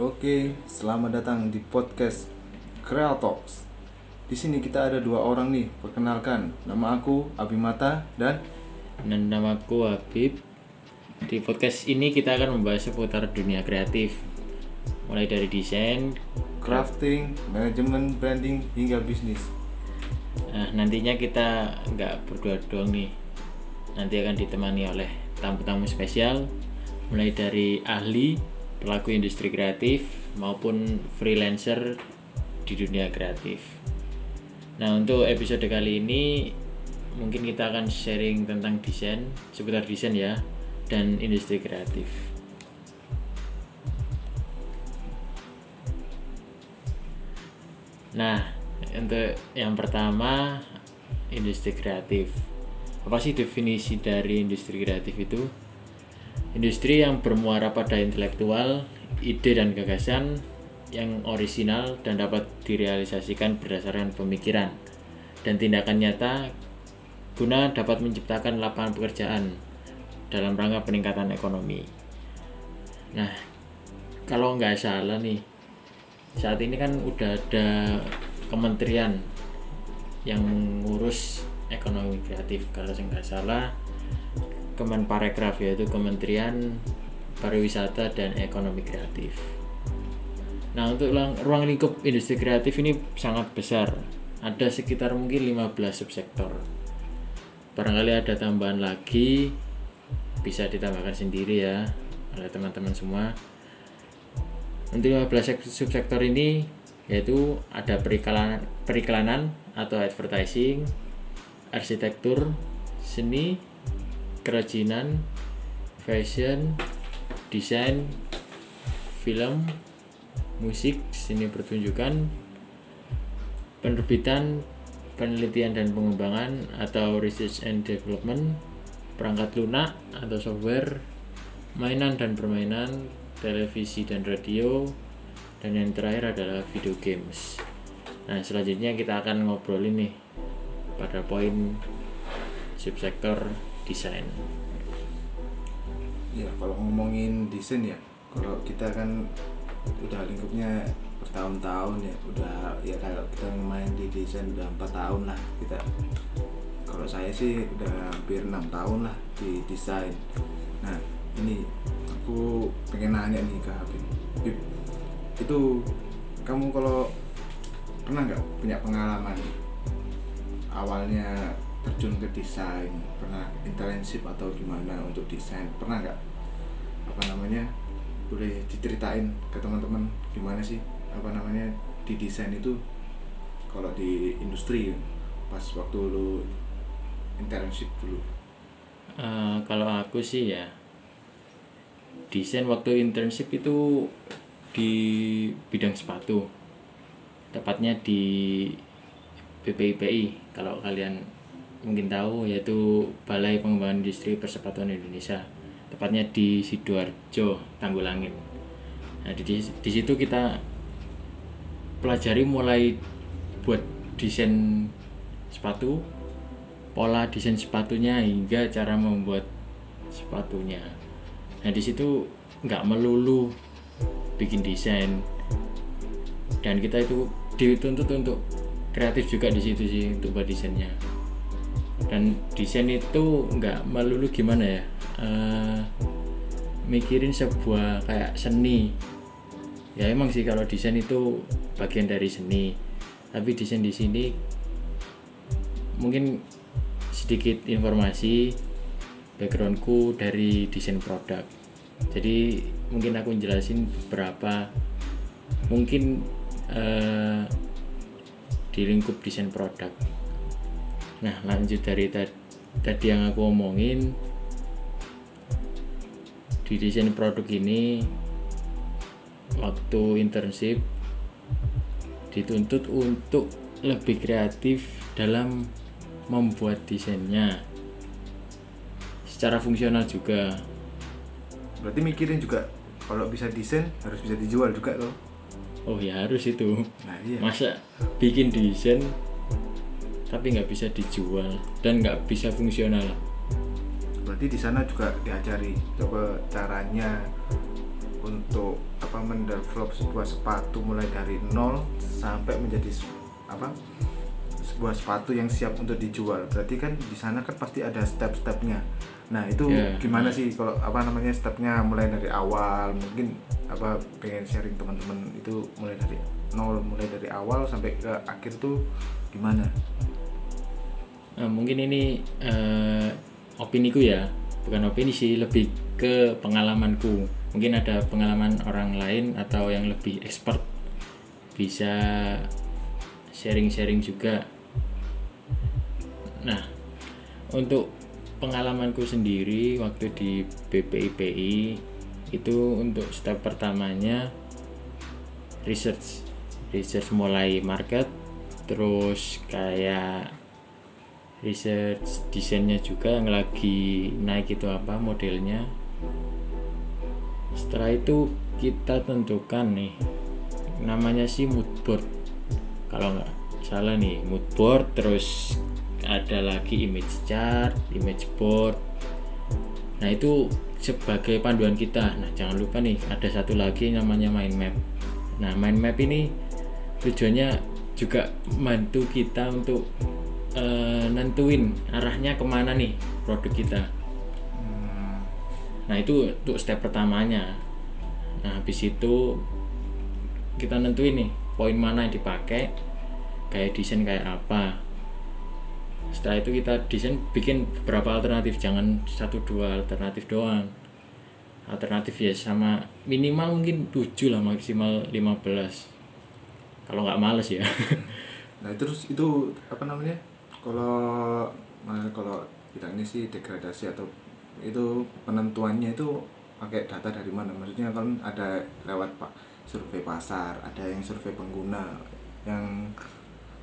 Oke, selamat datang di podcast Creatox. Di sini kita ada dua orang nih. Perkenalkan, nama aku Abimata dan Dan namaku Habib. Di podcast ini kita akan membahas seputar dunia kreatif. Mulai dari desain, crafting, manajemen, branding hingga bisnis. nah, nantinya kita nggak berdua doang nih. Nanti akan ditemani oleh tamu-tamu spesial, mulai dari ahli, pelaku industri kreatif, maupun freelancer di dunia kreatif. Nah, untuk episode kali ini mungkin kita akan sharing tentang desain, seputar desain ya, dan industri kreatif. Nah, untuk yang pertama industri kreatif. Apa sih definisi dari industri kreatif itu? Industri yang bermuara pada intelektual, ide dan gagasan yang orisinal dan dapat direalisasikan berdasarkan pemikiran dan tindakan nyata guna dapat menciptakan lapangan pekerjaan dalam rangka peningkatan ekonomi. Nah, kalau nggak salah nih, saat ini kan udah ada kementerian yang mengurus ekonomi kreatif. Kalau saya nggak salah, Kemenparekraf yaitu Kementerian Pariwisata dan Ekonomi Kreatif. Nah, untuk ruang lingkup industri kreatif ini sangat besar. Ada sekitar mungkin 15 subsektor. Barangkali ada tambahan lagi bisa ditambahkan sendiri ya oleh teman-teman semua. Untuk 15 sek- subsektor ini yaitu ada periklanan, periklanan atau advertising, arsitektur, seni, kerajinan, fashion, desain, film, musik, seni pertunjukan, penerbitan, penelitian dan pengembangan atau research and development, perangkat lunak atau software, mainan dan permainan, televisi dan radio, dan yang terakhir adalah video games. Nah, selanjutnya kita akan ngobrolin nih pada poin subsektor desain. Ya, kalau ngomongin desain ya, kalau kita kan udah lingkupnya bertahun-tahun ya, udah ya kalau kita main di desain udah empat tahun lah kita. Kalau saya sih udah hampir enam tahun lah di desain. Nah, ini aku pengen nanya nih ke Habib. Habib, itu kamu kalau pernah nggak punya pengalaman awalnya terjun ke desain pernah internship atau gimana untuk desain. Pernah nggak? Apa namanya? Boleh diceritain ke teman-teman gimana sih? Apa namanya? Di desain itu kalau di industri pas waktu lu internship dulu. Eh, kalau aku sih ya desain waktu internship itu di bidang sepatu. Tepatnya di BPIPI kalau kalian mungkin tahu yaitu Balai Pengembangan Industri Persepatuan Indonesia tepatnya di sidoarjo Tanggulangin nah di, di situ kita pelajari mulai buat desain sepatu pola desain sepatunya hingga cara membuat sepatunya. Nah di situ nggak melulu bikin desain dan kita itu dituntut untuk kreatif juga di situ sih untuk buat desainnya. Dan desain itu nggak melulu gimana ya, eh, mikirin sebuah kayak seni. Ya emang sih kalau desain itu bagian dari seni, tapi desain di sini mungkin sedikit informasi backgroundku dari desain produk. Jadi mungkin aku jelasin beberapa. Mungkin eh, di lingkup desain produk nah lanjut dari ta- tadi yang aku omongin di desain produk ini waktu internship dituntut untuk lebih kreatif dalam membuat desainnya. Secara fungsional juga. Berarti mikirin juga kalau bisa desain harus bisa dijual juga loh oh ya harus itu. Nah iya. Masa bikin desain tapi nggak bisa dijual dan nggak bisa fungsional. Berarti di sana juga diajari coba caranya untuk apa mendevelop sebuah sepatu mulai dari nol sampai menjadi apa sebuah sepatu yang siap untuk dijual. Berarti kan di sana kan pasti ada step-stepnya. Nah itu Iya. gimana sih kalau apa namanya stepnya mulai dari awal? Mungkin apa pengen sharing teman-teman itu mulai dari nol mulai dari awal sampai ke akhir tuh gimana Nah, mungkin ini eh, opiniku ya. Bukan opini sih lebih ke pengalamanku. Mungkin ada pengalaman orang lain atau yang lebih expert. Bisa sharing-sharing juga. Nah untuk pengalamanku sendiri waktu di BPIPI itu untuk step pertamanya research. Research mulai market terus kayak research desainnya juga yang lagi naik itu apa modelnya. Setelah itu kita tentukan nih namanya sih mood board kalau nggak salah nih mood board terus ada lagi image chart image board. Nah itu sebagai panduan kita. Nah jangan lupa nih ada satu lagi namanya mind map. Nah mind map ini tujuannya juga membantu kita untuk eh, nentuin arahnya ke mana nih produk kita. Nah itu untuk step pertamanya. Nah habis itu kita nentuin nih poin mana yang dipakai kayak desain kayak apa. Setelah itu kita desain bikin beberapa alternatif jangan satu dua alternatif doang. Alternatif ya sama minimal mungkin 7 lah maksimal 15 kalau nggak males ya. Nah terus itu apa namanya? Kalau nah, kalau bilangnya sih degradasi atau itu penentuannya itu pakai data dari mana? Maksudnya kan ada lewat pak survei pasar, ada yang survei pengguna yang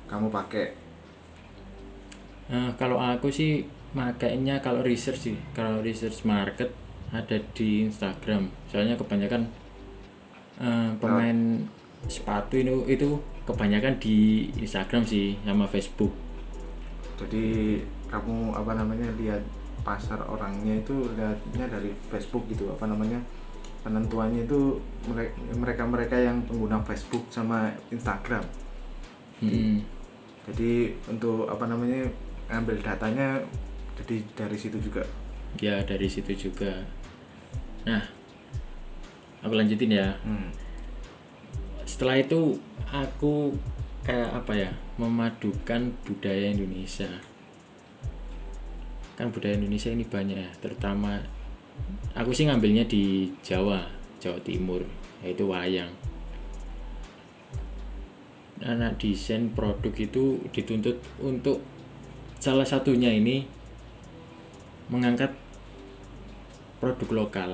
kamu pakai. Nah, kalau aku sih makainya kalau research sih, kalau research market ada di Instagram. Soalnya kebanyakan eh, pemain sepatu itu itu kebanyakan di Instagram sih sama Facebook. Jadi kamu apa namanya lihat pasar orangnya itu lihatnya dari Facebook gitu apa namanya penentuannya itu mereka mereka yang pengguna Facebook sama Instagram. Mm-mm. jadi untuk apa namanya ambil datanya jadi dari situ juga Ya dari situ juga. Nah, aku lanjutin ya. hmm. Setelah itu aku kayak apa ya memadukan budaya Indonesia. Kan budaya Indonesia ini banyak ya, terutama aku sih ngambilnya di Jawa, Jawa Timur, yaitu wayang. Anak desain produk itu dituntut untuk salah satunya ini mengangkat produk lokal.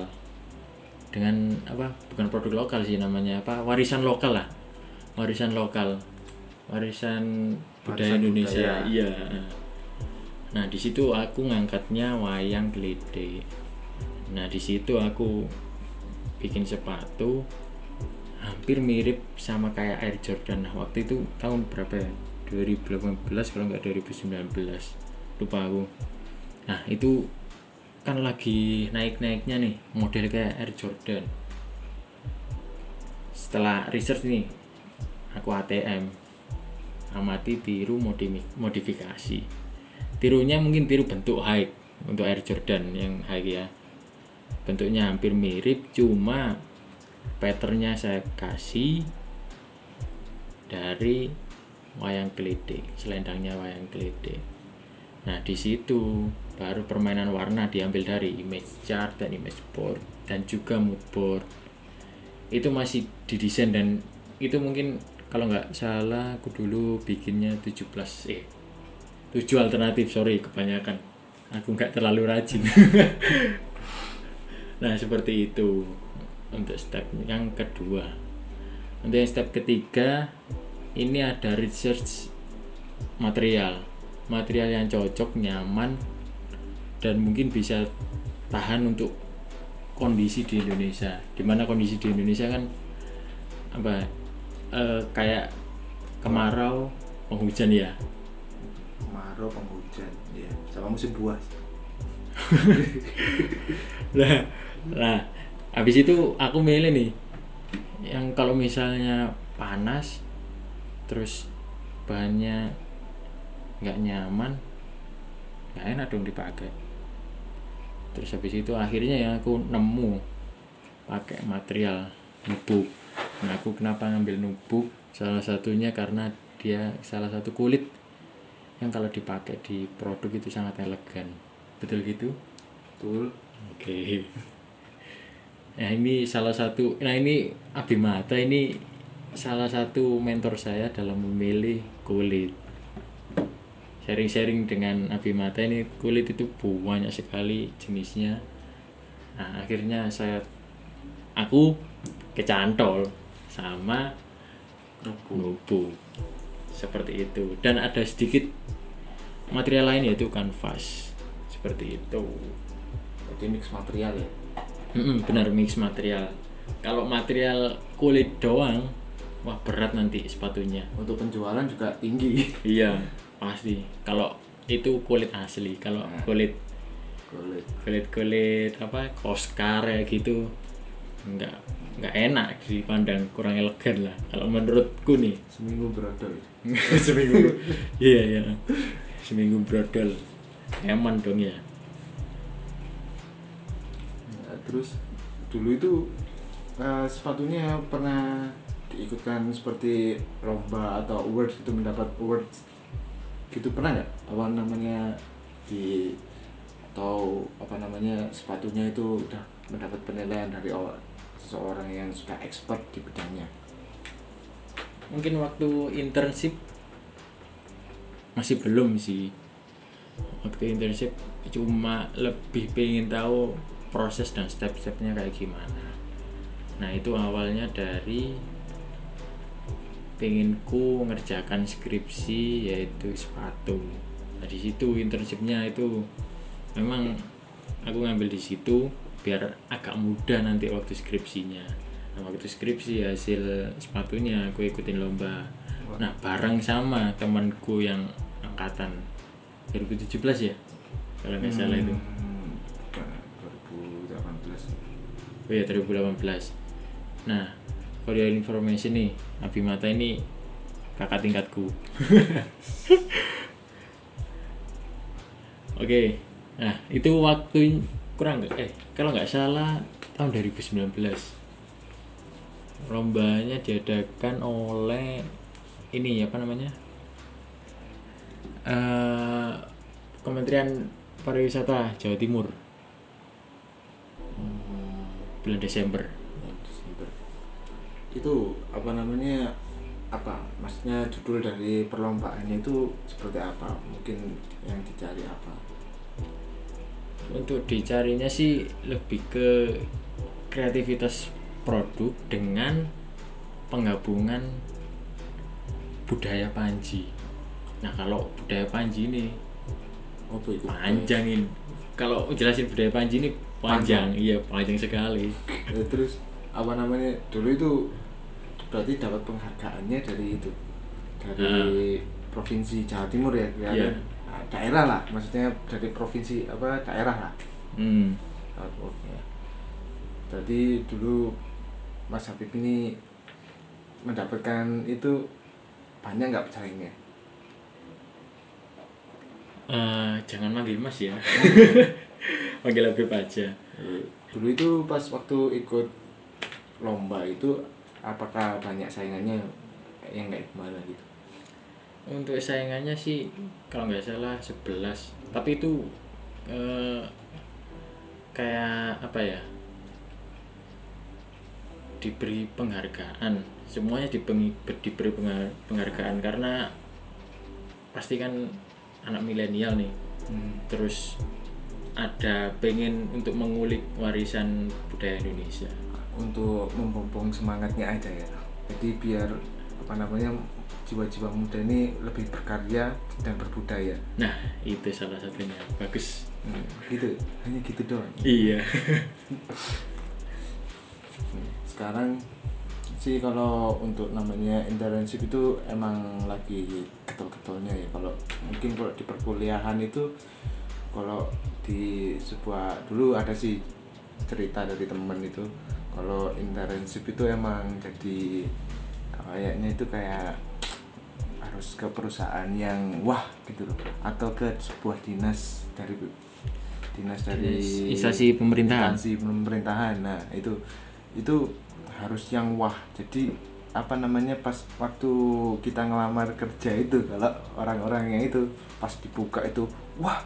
Dengan apa? Bukan produk lokal sih namanya apa? Warisan lokal lah. Warisan lokal warisan budaya Warisan Indonesia. budaya. iya. Nah di situ aku ngangkatnya wayang gelede nah di situ aku bikin sepatu hampir mirip sama kayak Air Jordan. Nah, waktu itu tahun berapa ya? 2018 kalau nggak 2019 lupa aku. Nah itu kan lagi naik-naiknya nih model kayak Air Jordan. Setelah research nih aku ATM amati tiru modi- modifikasi. Tirunya mungkin tiru bentuk high untuk Air Jordan yang high ya. Bentuknya hampir mirip cuma patternnya saya kasih dari wayang geledek selendangnya wayang geledek. Nah di situ baru permainan warna diambil dari image chart dan image board dan juga mood board itu masih didesain dan itu mungkin kalau nggak salah aku dulu bikinnya 17 eh 7 alternatif sorry kebanyakan. Aku nggak terlalu rajin. Nah seperti itu untuk step yang kedua. Untuk yang step ketiga ini ada research material. Material yang cocok nyaman dan mungkin bisa tahan untuk kondisi di Indonesia. Di mana kondisi di Indonesia kan apa eh, kayak kemarau penghujan ya? Kemarau penghujan ya sama musim buah lah lah habis itu aku milih nih. Yang kalau misalnya panas terus bahannya nggak nyaman nggak enak dong dipakai. Terus habis itu akhirnya ya aku nemu pakai material nubuk nah aku kenapa ngambil nubuk salah satunya karena dia salah satu kulit yang kalau dipakai di produk itu sangat elegan betul gitu betul Oke. Nah ini salah satu, nah ini Abimata ini salah satu mentor saya dalam memilih kulit. Sharing-sharing dengan Abimata ini kulit itu banyak sekali jenisnya. Nah akhirnya saya, aku kecantol sama nubu seperti itu dan ada sedikit material lain yaitu kanvas seperti itu. jadi mix material ya Mm-mm, benar mix material. Kalau material kulit doang, wah berat nanti sepatunya. untuk penjualan juga tinggi Iya, pasti. Kalau itu kulit asli, kalau Nah. kulit kulit kulit kulit apa koskar ya gitu, nggak nggak enak dipandang kurang elegan lah. Kalau menurutku nih, seminggu berodol seminggu, iya iya, seminggu brodol, eman dong ya. Ya, terus dulu itu eh, sepatunya pernah diikutkan seperti lomba atau awards itu mendapat awards gitu pernah nggak? Apa namanya di atau apa namanya sepatunya itu udah mendapat penilaian dari o- seseorang yang sudah expert di bidangnya. Mungkin waktu internship? Masih belum sih. Waktu internship cuma lebih pengen tahu proses dan step-stepnya kayak gimana. Nah itu awalnya dari penginku ngerjakan skripsi yaitu sepatu. Nah di situ internshipnya itu memang aku ngambil di situ biar agak mudah nanti waktu skripsinya. Nah, waktu skripsi hasil sepatunya aku ikutin lomba. Nah bareng sama temanku yang angkatan 2017 ya? Kalau nggak salah itu. Hmm, bukan, 2018 oh ya 2018 nah for your information nih Abimata ini kakak tingkatku. Oke nah itu waktu kurang nggak? Eh kalau nggak salah tahun 2019 lombanya diadakan oleh ini apa namanya? Eh Kementerian Pariwisata Jawa Timur. Bulan Desember. Ya, Desember. itu apa namanya? Apa? Maksudnya judul dari perlombaannya itu seperti apa? Mungkin yang dicari apa untuk dicarinya sih lebih ke kreativitas produk dengan penggabungan budaya Panji. Nah kalau budaya Panji ini oh itu panjang ini. Kalau jelasin budaya Panji ini panjang, iya panjang sekali. Eh, terus apa namanya dulu itu berarti dapat penghargaannya dari itu dari provinsi Jawa Timur ya kelihatan Iya. Nah, daerah lah maksudnya dari provinsi apa daerah lah Hmm. artworknya jadi dulu Mas Habib ini mendapatkan itu banyak nggak pesaingnya Eh, jangan manggil Mas ya. Manggil Habib aja. dulu itu pas waktu ikut lomba itu apakah banyak saingannya yang kayak gimana gitu Untuk saingannya sih kalau nggak salah 11 Tapi itu eh, kayak apa ya? Diberi penghargaan. Semuanya diberi, diberi pengha- penghargaan karena pasti kan anak milenial nih. Terus ada pengen untuk mengulik warisan budaya Indonesia. Untuk mempompong semangatnya aja ya. Jadi biar apa namanya jiwa-jiwa muda ini lebih berkarya dan berbudaya. Nah itu salah satunya. Bagus. Hmm, gitu. Hanya gitu doang. Iya. Sekarang sih kalau untuk namanya internship itu emang lagi getol-getolnya ya. Kalau mungkin kalau di perkuliahan itu kalau di sebuah dulu ada sih cerita dari temen itu kalau internship itu emang jadi kayaknya itu kayak harus ke perusahaan yang wah gitu loh. Atau ke sebuah dinas dari dinas dari instansi pemerintahan. instansi pemerintahan. Nah itu itu harus yang wah. Jadi apa namanya pas waktu kita ngelamar kerja itu kalau orang-orang yang itu pas dibuka itu wah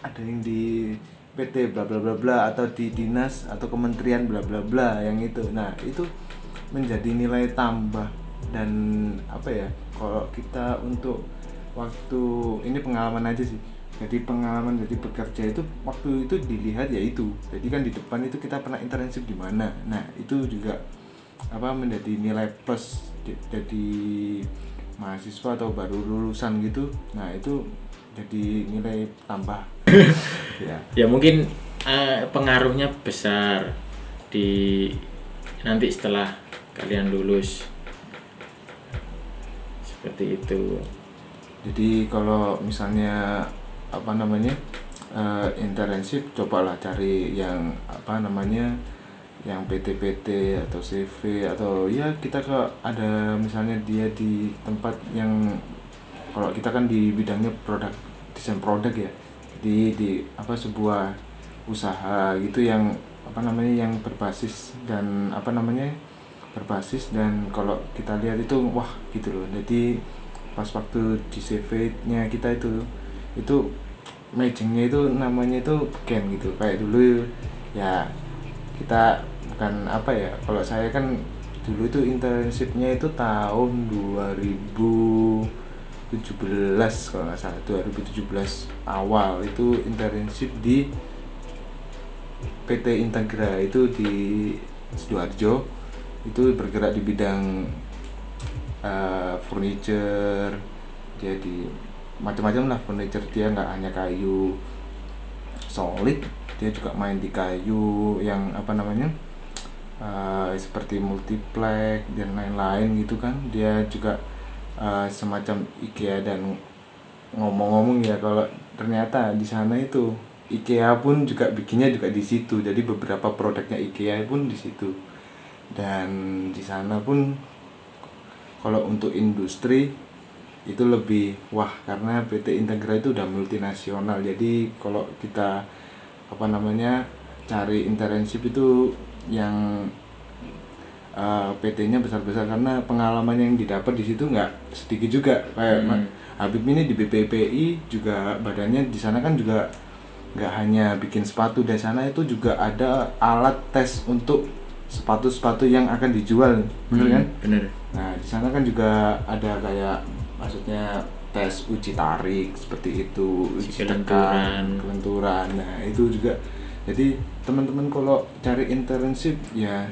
ada yang di PT bla bla bla bla atau di dinas atau kementerian bla bla bla yang itu. Nah itu menjadi nilai tambah dan apa ya kalau kita untuk waktu ini pengalaman aja sih. Jadi pengalaman jadi bekerja itu waktu itu dilihat ya itu. Jadi kan di depan itu kita pernah internship di mana. Nah itu juga apa menjadi nilai plus di- jadi mahasiswa atau baru lulusan gitu. Nah itu jadi nilai tambah. Ya. Ya mungkin eh, pengaruhnya besar di nanti setelah kalian lulus seperti itu. Jadi kalau misalnya apa namanya eh, internship cobalah cari yang apa namanya yang PT-PT atau CV atau ya kita ke ada misalnya dia di tempat yang kalau kita kan di bidangnya produk desain produk ya. Di di apa sebuah usaha gitu yang apa namanya yang berbasis dan apa namanya berbasis dan kalau kita lihat itu wah gitu loh. Jadi pas waktu di CV-nya kita itu itu matchingnya itu namanya itu Ken gitu. Kayak dulu ya kita bukan apa ya kalau saya kan dulu itu internshipnya itu tahun 2017 kalau nggak salah 2017 awal itu internship di PT Integra itu di sidoarjo itu bergerak di bidang eh, furniture jadi macam-macam lah furniture. Dia nggak hanya kayu solid dia juga main di kayu yang apa namanya eh, seperti multiplex dan lain-lain gitu kan. Dia juga eh, semacam IKEA dan ngomong-ngomong ya kalau ternyata di sana itu IKEA pun juga bikinnya juga di situ. Jadi beberapa produknya IKEA pun di situ dan di sana pun kalau untuk industri itu lebih wah karena PT Integra itu udah multinasional. Jadi kalau kita apa namanya cari internship itu yang uh, PT-nya besar-besar. Karena pengalaman yang didapat di situ nggak sedikit juga. Kayak Hmm. Habib ini di BPPI juga badannya di sana kan juga nggak hanya bikin sepatu di sana itu juga ada alat tes untuk sepatu-sepatu yang akan dijual bener Hmm, kan bener Nah, di sana kan juga ada kayak maksudnya tes uji tarik seperti itu, Uji tekan, kelenturan. Nah, itu juga jadi teman-teman kalau cari internship ya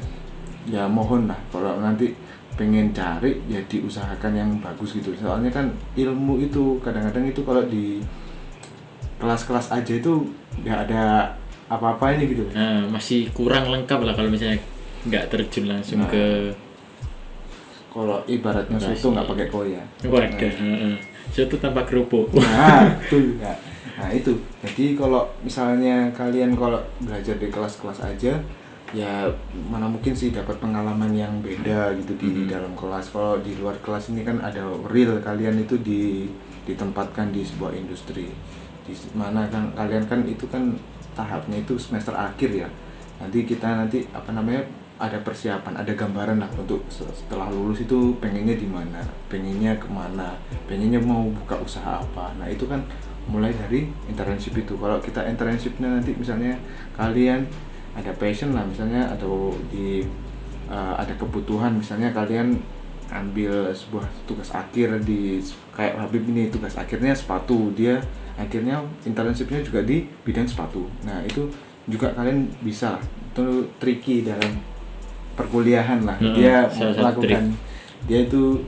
ya mohon lah kalau nanti pengen cari ya diusahakan yang bagus gitu. Soalnya kan ilmu itu kadang-kadang itu kalau di kelas-kelas aja itu nggak ada apa-apa ini gitu. nah masih kurang lengkap lah kalau misalnya nggak terjun langsung Nah. ke Kalau ibaratnya soto nggak pakai koya. wadah Nah. Suatu tanpa kerupuk nah itu nah, nah itu jadi kalau misalnya kalian kalau belajar di kelas-kelas aja ya mana mungkin sih dapat pengalaman yang beda gitu di Mhm. dalam kelas kalau di luar kelas ini kan ada real kalian itu di ditempatkan di sebuah industri di mana kan kalian kan itu kan tahapnya itu semester akhir ya nanti kita nanti apa namanya ada persiapan ada gambaran lah untuk se- setelah lulus itu pengennya di mana pengennya ke mana pengennya mau buka usaha apa. Nah itu kan mulai dari internship itu. Kalau kita internshipnya nanti misalnya kalian ada passion lah misalnya atau di uh, ada kebutuhan misalnya kalian ambil sebuah tugas akhir di kayak Habib ini tugas akhirnya sepatu dia akhirnya internshipnya juga di bidang sepatu. Nah itu juga kalian bisa. Itu tricky dalam perkuliahan lah. Hmm, dia melakukan dia itu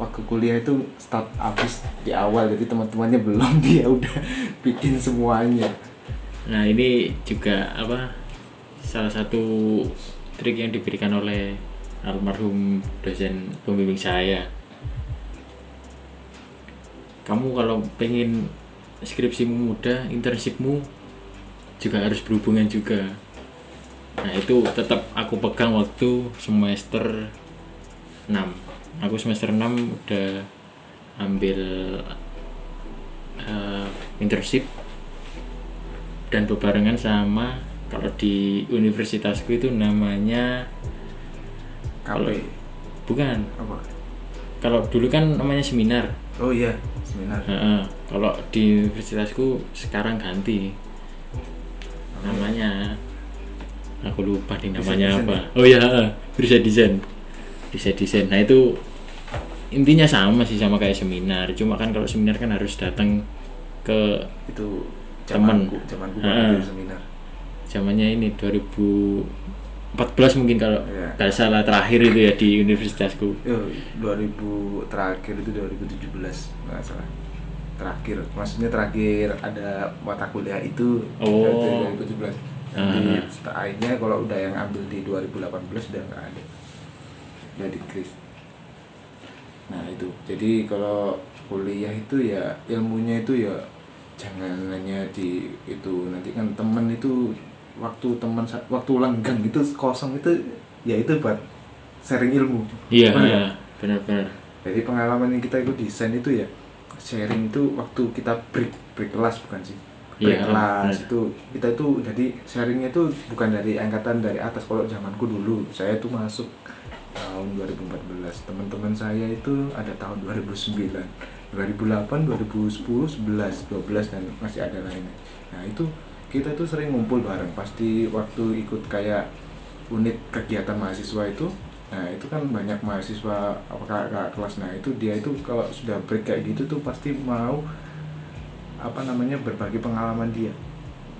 waktu kuliah itu start habis di awal jadi teman-temannya belum. Dia udah bikin semuanya. Nah ini juga apa salah satu trik yang diberikan oleh almarhum dosen pembimbing saya. Kamu kalau pengen skripsimu mudah internshipmu juga harus berhubungan juga nah itu tetap aku pegang waktu semester 6 aku semester 6 udah ambil eh, internship dan bebarengan sama kalau di universitasku itu namanya KP bukan. Apa? Kalau dulu kan namanya seminar. Oh iya seminar. Heeh. kalau di universitasku sekarang ganti. Namanya aku lupa nih namanya Desain apa. oh ya bisa desain. Bisa desain. Nah itu intinya sama sih sama kayak seminar. Cuma kan kalau seminar kan harus datang ke itu Temen. zamanku di seminar. Zamannya ini 2014 mungkin kalau nggak salah terakhir itu ya di universitasku. Yo, 2000 terakhir itu 2017 nggak salah. Terakhir maksudnya terakhir ada mata kuliah itu Oh. itu 2017 Ah. lainnya kalau udah yang ambil di 2018 udah nggak ada. Udah di kris nah itu. Jadi kalau kuliah itu ya ilmunya itu ya jangan hanya di itu. Nanti kan temen itu waktu teman waktu lenggang itu kosong itu ya itu buat sharing ilmu. Iya iya, nggak? benar-benar. Jadi pengalaman yang kita ikut desain itu ya sharing itu waktu kita break break kelas bukan sih Iya, kelas benar. itu. Kita itu jadi sharingnya itu bukan dari angkatan dari atas. Kalau zamanku dulu saya tuh masuk tahun 2014 teman-teman saya itu ada tahun 2009 2008 2010 11 12 dan masih ada lainnya. Nah itu kita tuh sering ngumpul bareng. Pasti waktu ikut kayak unit kegiatan mahasiswa itu nah itu kan banyak mahasiswa apa kakak kelas. Nah itu dia itu kalau sudah break kayak gitu tuh pasti mau apa namanya berbagi pengalaman dia.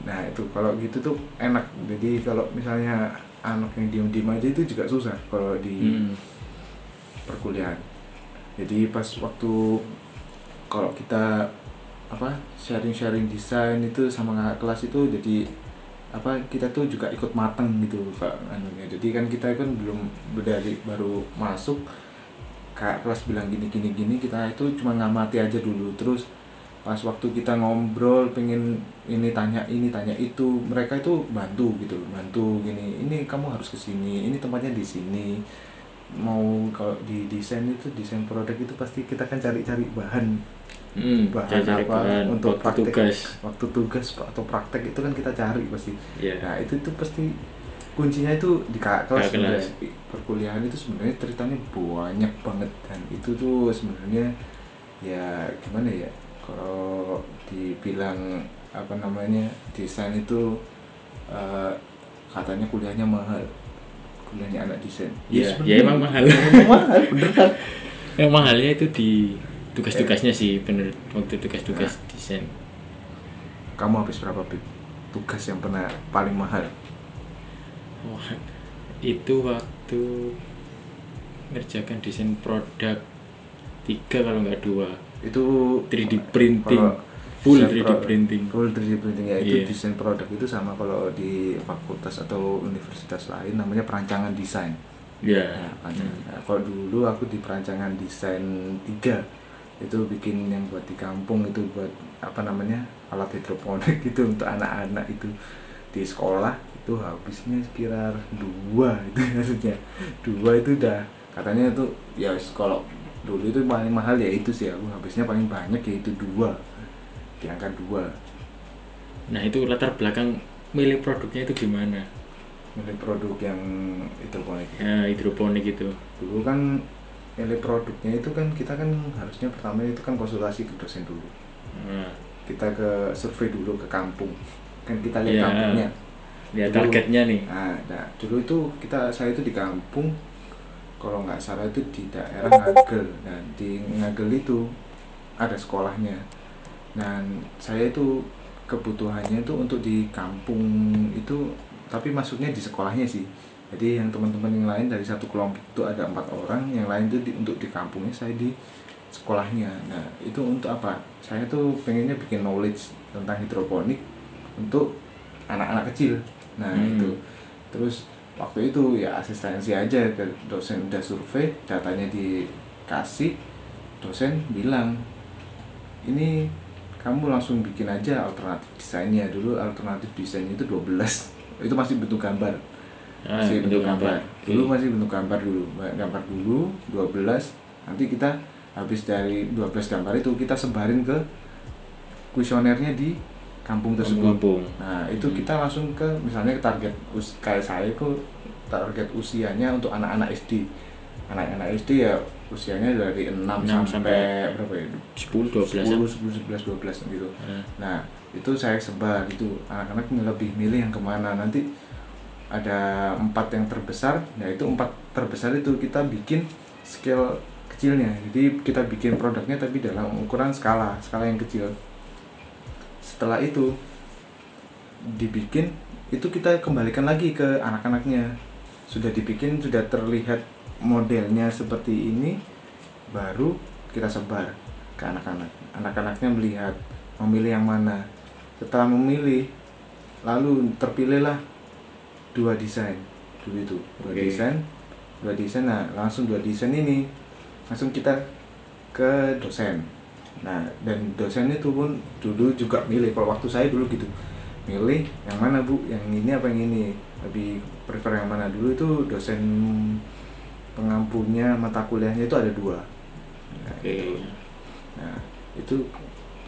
Nah itu kalau gitu tuh enak. Jadi kalau misalnya anak yang diem-diem aja itu juga susah kalau di Hmm. perkuliahan. Jadi pas waktu kalau kita apa sharing-sharing desain itu sama kakak kelas itu jadi apa kita tuh juga ikut mateng gitu kak anunya. Jadi kan kita kan belum dari baru masuk kakak kelas bilang gini gini gini kita itu cuma ngamati aja dulu. Terus pas waktu kita ngobrol pengen ini tanya ini tanya itu mereka itu bantu gitu bantu gini ini kamu harus ke sini ini tempatnya di sini mau kalau di desain itu desain produk itu pasti kita kan cari-cari bahan Hmm, bahan cari apa bahan untuk waktu praktek tugas waktu tugas atau praktek itu kan kita cari pasti Iya. nah itu itu pasti kuncinya itu di kelas Kakak kelas. sebenarnya. perkuliahan itu sebenarnya ceritanya banyak banget dan itu tuh sebenarnya ya gimana ya kalau dibilang apa namanya desain itu eh, katanya kuliahnya mahal. Kuliahnya anak desain. Iya, sebenarnya ya emang mahal. mahal bener kan yang mahalnya itu di tugas-tugasnya sih bener. Waktu tugas-tugas desain. Kamu habis berapa Bib? tugas yang pernah paling mahal? Wah, itu waktu ngerjakan desain produk tiga kalau nggak dua itu 3D printing. kalau full desain 3D pro- printing. Full 3D printing ya itu Iya. desain produk itu sama kalau di fakultas atau universitas lain namanya perancangan desain. Ya Nah, perancangan. Nah, kalau dulu aku di perancangan desain 3 itu bikin yang buat di kampung itu buat apa namanya alat hidroponik gitu untuk anak-anak itu. Di sekolah itu habisnya sekitar dua itu maksudnya. Dua itu udah katanya itu ya kalau dulu itu paling mahal ya itu sih aku. Habisnya paling banyak ya itu dua. Di angka dua. Nah itu latar belakang milih produknya itu gimana? Milih produk yang hidroponik. Ya hidroponik itu. Dulu kan milih produknya itu kan kita kan harusnya pertama itu kan konsultasi ke dosen dulu. Nah, kita ke survei dulu ke kampung. Kan kita lihat Iya. kampungnya. Lihat Dulu. targetnya nih. Nah, nah, dulu itu kita saya itu di kampung kalau nggak salah itu di daerah Ngagel. Dan di Ngagel itu ada sekolahnya. Dan saya itu kebutuhannya itu untuk di kampung itu tapi masuknya di sekolahnya sih. Jadi yang teman-teman yang lain dari satu kelompok itu ada empat orang yang lain itu di, untuk di kampungnya saya di sekolahnya. Nah itu untuk apa? Saya tuh pengennya bikin knowledge tentang hidroponik untuk anak-anak kecil. Nah Hmm. itu. Terus waktu itu ya asistensi aja dosen udah survei datanya dikasih dosen bilang ini kamu langsung bikin aja alternatif desainnya dulu alternatif desainnya itu 12 itu masih bentuk gambar Ah, masih bentuk bentuk gambar. gambar. Dulu masih bentuk gambar dulu. Gambar dulu 12 nanti kita habis dari 12 gambar itu kita sebarin ke kuesionernya di kampung tersebut. Kampung. Nah, itu Hmm. kita langsung ke misalnya ke target us kayak saya itu target usianya untuk anak-anak SD. Anak-anak SD ya usianya dari 6, 6 sampai, sampai berapa ya? 10 12 10, 10, 11, 12 gitu. Nah, Nah, itu saya sebar itu anak-anak lebih milih yang ke mana nanti ada empat yang terbesar. Nah, itu empat terbesar itu kita bikin scale kecilnya. Jadi kita bikin produknya tapi dalam ukuran skala, skala yang kecil. Setelah itu dibikin itu kita kembalikan lagi ke anak-anaknya. Sudah dibikin, sudah terlihat modelnya seperti ini baru kita sebar ke anak-anak. Anak-anaknya melihat memilih yang mana. Setelah memilih, lalu terpilihlah dua desain dulu itu dua Oke. desain dua desain nah langsung dua desain ini langsung kita ke dosen nah dan dosen itu pun dulu juga milih. Kalau waktu saya dulu gitu milih yang mana bu? Yang ini apa yang ini? Lebih prefer yang mana? Dulu itu dosen pengampunya mata kuliahnya itu ada dua. Nah, Oke. itu. nah itu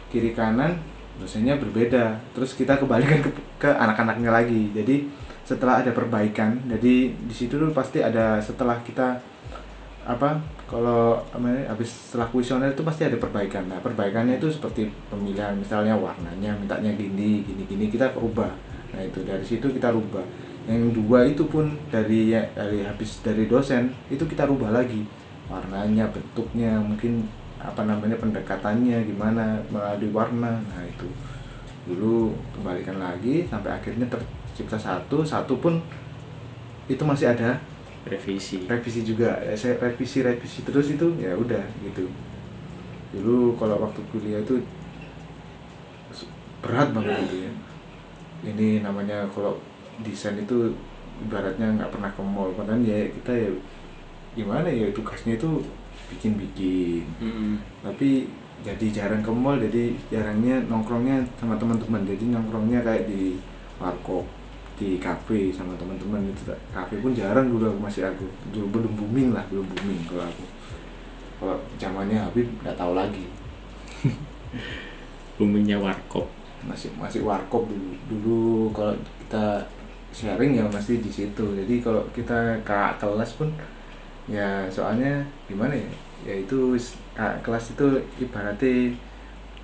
kiri kanan dosennya berbeda. Terus kita kembalikan ke, ke anak-anaknya lagi. Jadi setelah ada perbaikan jadi di situ tuh pasti ada setelah kita apa kalau habis setelah kuesioner itu pasti ada perbaikan. Nah perbaikannya itu seperti pemilihan misalnya warnanya mintanya gini gini gini kita rubah. Nah itu dari situ kita rubah. Yang dua itu pun dari ya, dari habis dari dosen itu kita rubah lagi. Warnanya bentuknya mungkin apa namanya pendekatannya gimana melalui warna. Nah itu. Dulu kembalikan lagi sampai akhirnya tercipta satu. Satu pun itu masih ada revisi. revisi juga. Ya, saya revisi revisi terus itu ya udah gitu. Dulu kalau waktu kuliah itu berat banget itu ya. Ini namanya kalau desain itu ibaratnya nggak pernah ke mall. Padahal ya kita ya gimana ya tugasnya itu bikin-bikin. Hmm. tapi jadi jarang ke mall jadi jarangnya nongkrongnya sama teman-teman. Jadi nongkrongnya kayak di warkop di kafe sama teman-teman itu kafe pun jarang dulu aku masih aku. Dulu belum booming lah belum booming kalau aku. Kalau zamannya Habib nggak tahu lagi. Buminya warkop. masih masih warkop dulu. Dulu kalau kita sharing ya masih di situ. Jadi kalau kita kakak kelas pun ya soalnya gimana ya? Ya itu kakak kelas itu ibaratnya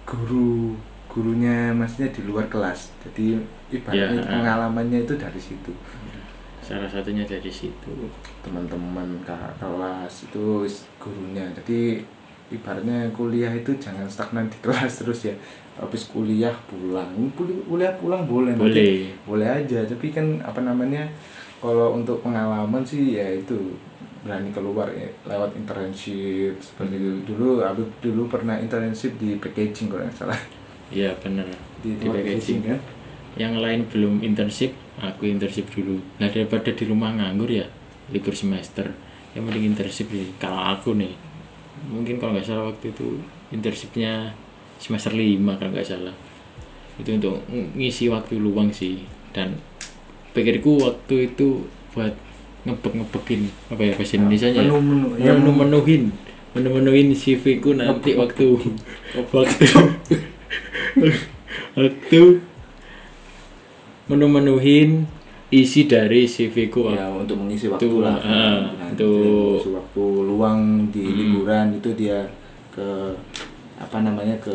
guru gurunya maksudnya di luar kelas. Jadi ibaratnya Ya. pengalamannya itu dari situ. Salah satunya dari situ. teman-teman kakak kelas itu gurunya. Jadi ibaratnya kuliah itu jangan stagnan di kelas terus ya. Habis kuliah pulang. Kuli- kuliah pulang boleh nanti Boleh. boleh aja. Tapi kan apa namanya kalau untuk pengalaman sih ya itu berani keluar ya, lewat internship seperti itu. Dulu Habib dulu pernah internship di packaging kalau nggak salah Iya bener. di, Di packaging. kan Yang lain belum internship, aku internship dulu. Nah daripada di rumah nganggur ya libur semester. Yang mending internship sih. Kalau aku nih, mungkin kalau nggak salah waktu itu internshipnya semester 5 kalau nggak salah. Itu untuk ng- ngisi waktu luang sih. Dan pikirku waktu itu buat ngebek-ngebekin apa ya bahasa Indonesia nya ya yang menu-menuhin menu-menuhin CV ku nanti waktu waktu waktu menu-menuhin isi dari CV ku. Ya untuk mengisi waktu Itu, lah. ah, Nah, itu. mengisi waktu luang di Hmm. liburan itu dia ke apa namanya ke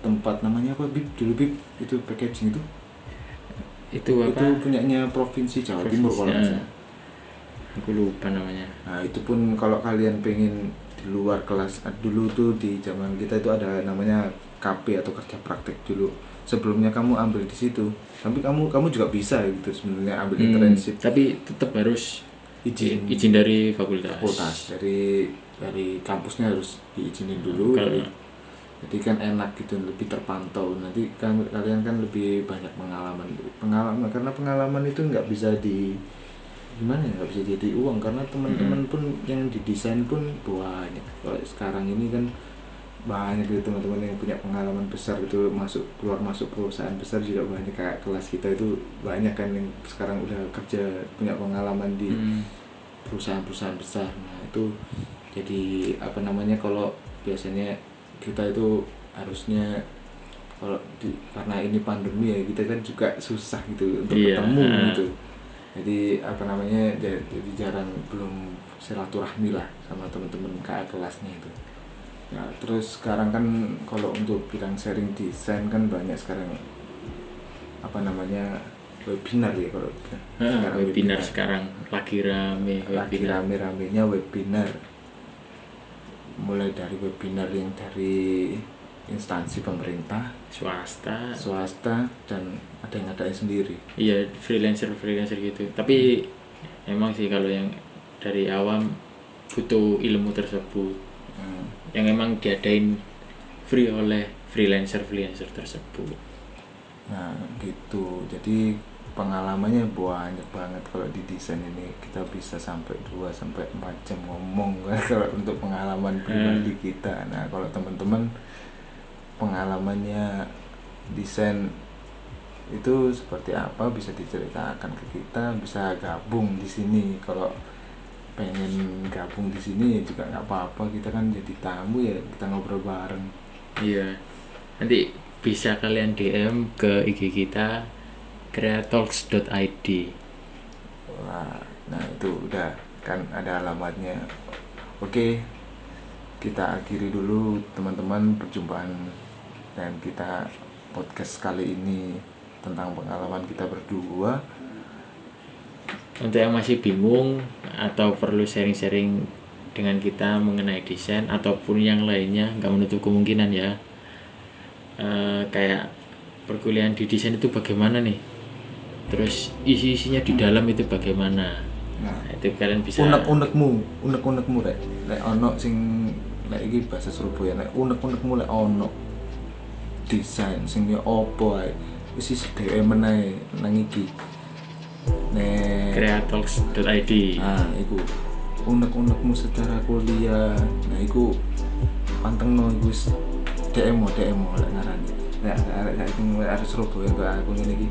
tempat namanya apa bib dulu bib itu packaging itu? Itu apa? itu punyanya provinsi Jawa Timur kalau salah. aku lupa namanya. Nah itu pun kalau kalian pengen di luar kelas. Ah, dulu tuh di zaman kita itu ada namanya KP atau kerja praktek dulu. Sebelumnya kamu ambil di situ tapi kamu kamu juga bisa gitu sebenarnya ambil Hmm, internship. tapi tetap harus izin izin dari fakultas, fakultas dari dari kampusnya harus diizinin dulu Kalau- jadi, jadi kan enak gitu lebih terpantau. Nanti kan kalian kan lebih banyak pengalaman. Pengalaman karena pengalaman itu nggak bisa di gimana ya? Nggak bisa jadi uang karena teman-teman pun yang didesain pun banyak. Kalau sekarang ini kan banyak gitu teman-teman yang punya pengalaman besar gitu masuk keluar masuk perusahaan besar juga banyak. Kayak kelas kita itu banyak kan yang sekarang udah kerja punya pengalaman di Hmm. perusahaan-perusahaan besar. Nah itu jadi apa namanya kalau biasanya kita itu harusnya kalau di, karena ini pandemi ya kita kan juga susah gitu untuk Iya, ketemu ah. gitu jadi apa namanya ja- jadi jarang belum silaturahmi lah sama teman-teman kakak kelasnya itu. Ya terus sekarang kan kalau untuk bidang sharing desain kan banyak sekarang apa namanya webinar ya kalau Ah, webinar sekarang. Lagi rame lagi webinar. rame-ramenya webinar. Mulai dari webinar yang dari instansi pemerintah swasta. swasta dan ada yang ngadain sendiri. Iya freelancer freelancer gitu. Tapi emang sih kalau yang dari awam butuh ilmu tersebut. Hmm. yang emang diadain free oleh freelancer freelancer tersebut. Nah gitu. Jadi pengalamannya banyak banget kalau di desain ini. Kita bisa sampai 2 sampai 4 jam ngomong kalau untuk pengalaman pribadi kita. Nah kalau teman-teman pengalamannya desain itu seperti apa bisa diceritakan ke kita bisa gabung di sini. Kalau pengen gabung di sini ya juga nggak apa-apa kita kan jadi tamu ya kita ngobrol bareng. Iya. Nanti bisa kalian DM ke IG kita creatalks.id Wah, nah itu udah kan ada alamatnya. Oke, kita akhiri dulu teman-teman perjumpaan dan kita podcast kali ini tentang pengalaman kita berdua. untuk yang masih bingung atau perlu sharing-sharing dengan kita mengenai desain ataupun yang lainnya nggak menutup kemungkinan ya. Eh, kayak perkuliahan di desain itu bagaimana nih? Terus isi-isinya di dalam itu bagaimana? Nah, nah, itu kalian bisa unek-unekmu, unek-unekmu rek. Lek ono sing lek iki bahasa Surabaya lek unek-unekmu lek ono desain sing opo ae. Wis isi dhewe menae nang iki. Nek Nah, iku unek-unekmu secara kuliah. Nah, iku pantengno iku wis DM DM lek ngarani. Lek arek saiki mulai arek Surabaya kok aku ngene iki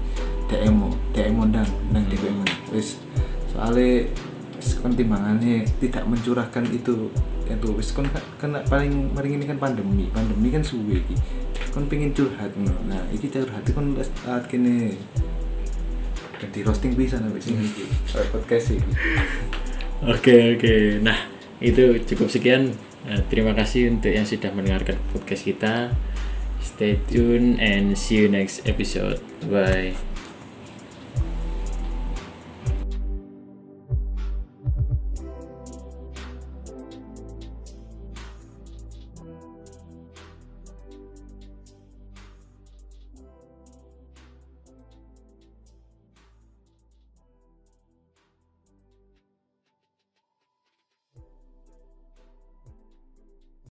DM DM ndang nang DPM. Wis soalnya wis kon timbangannya tidak mencurahkan itu itu wis kon kan, kan paling paling ini kan pandemi pandemi kan suwe iki kon pengen curhat no. nah iki curhat kon saat kene dan di roasting bisa sampai sini iki Kayak podcast iki Oke oke. Nah itu cukup sekian. Nah, terima kasih untuk yang sudah mendengarkan podcast kita. Stay tune and see you next episode. Bye.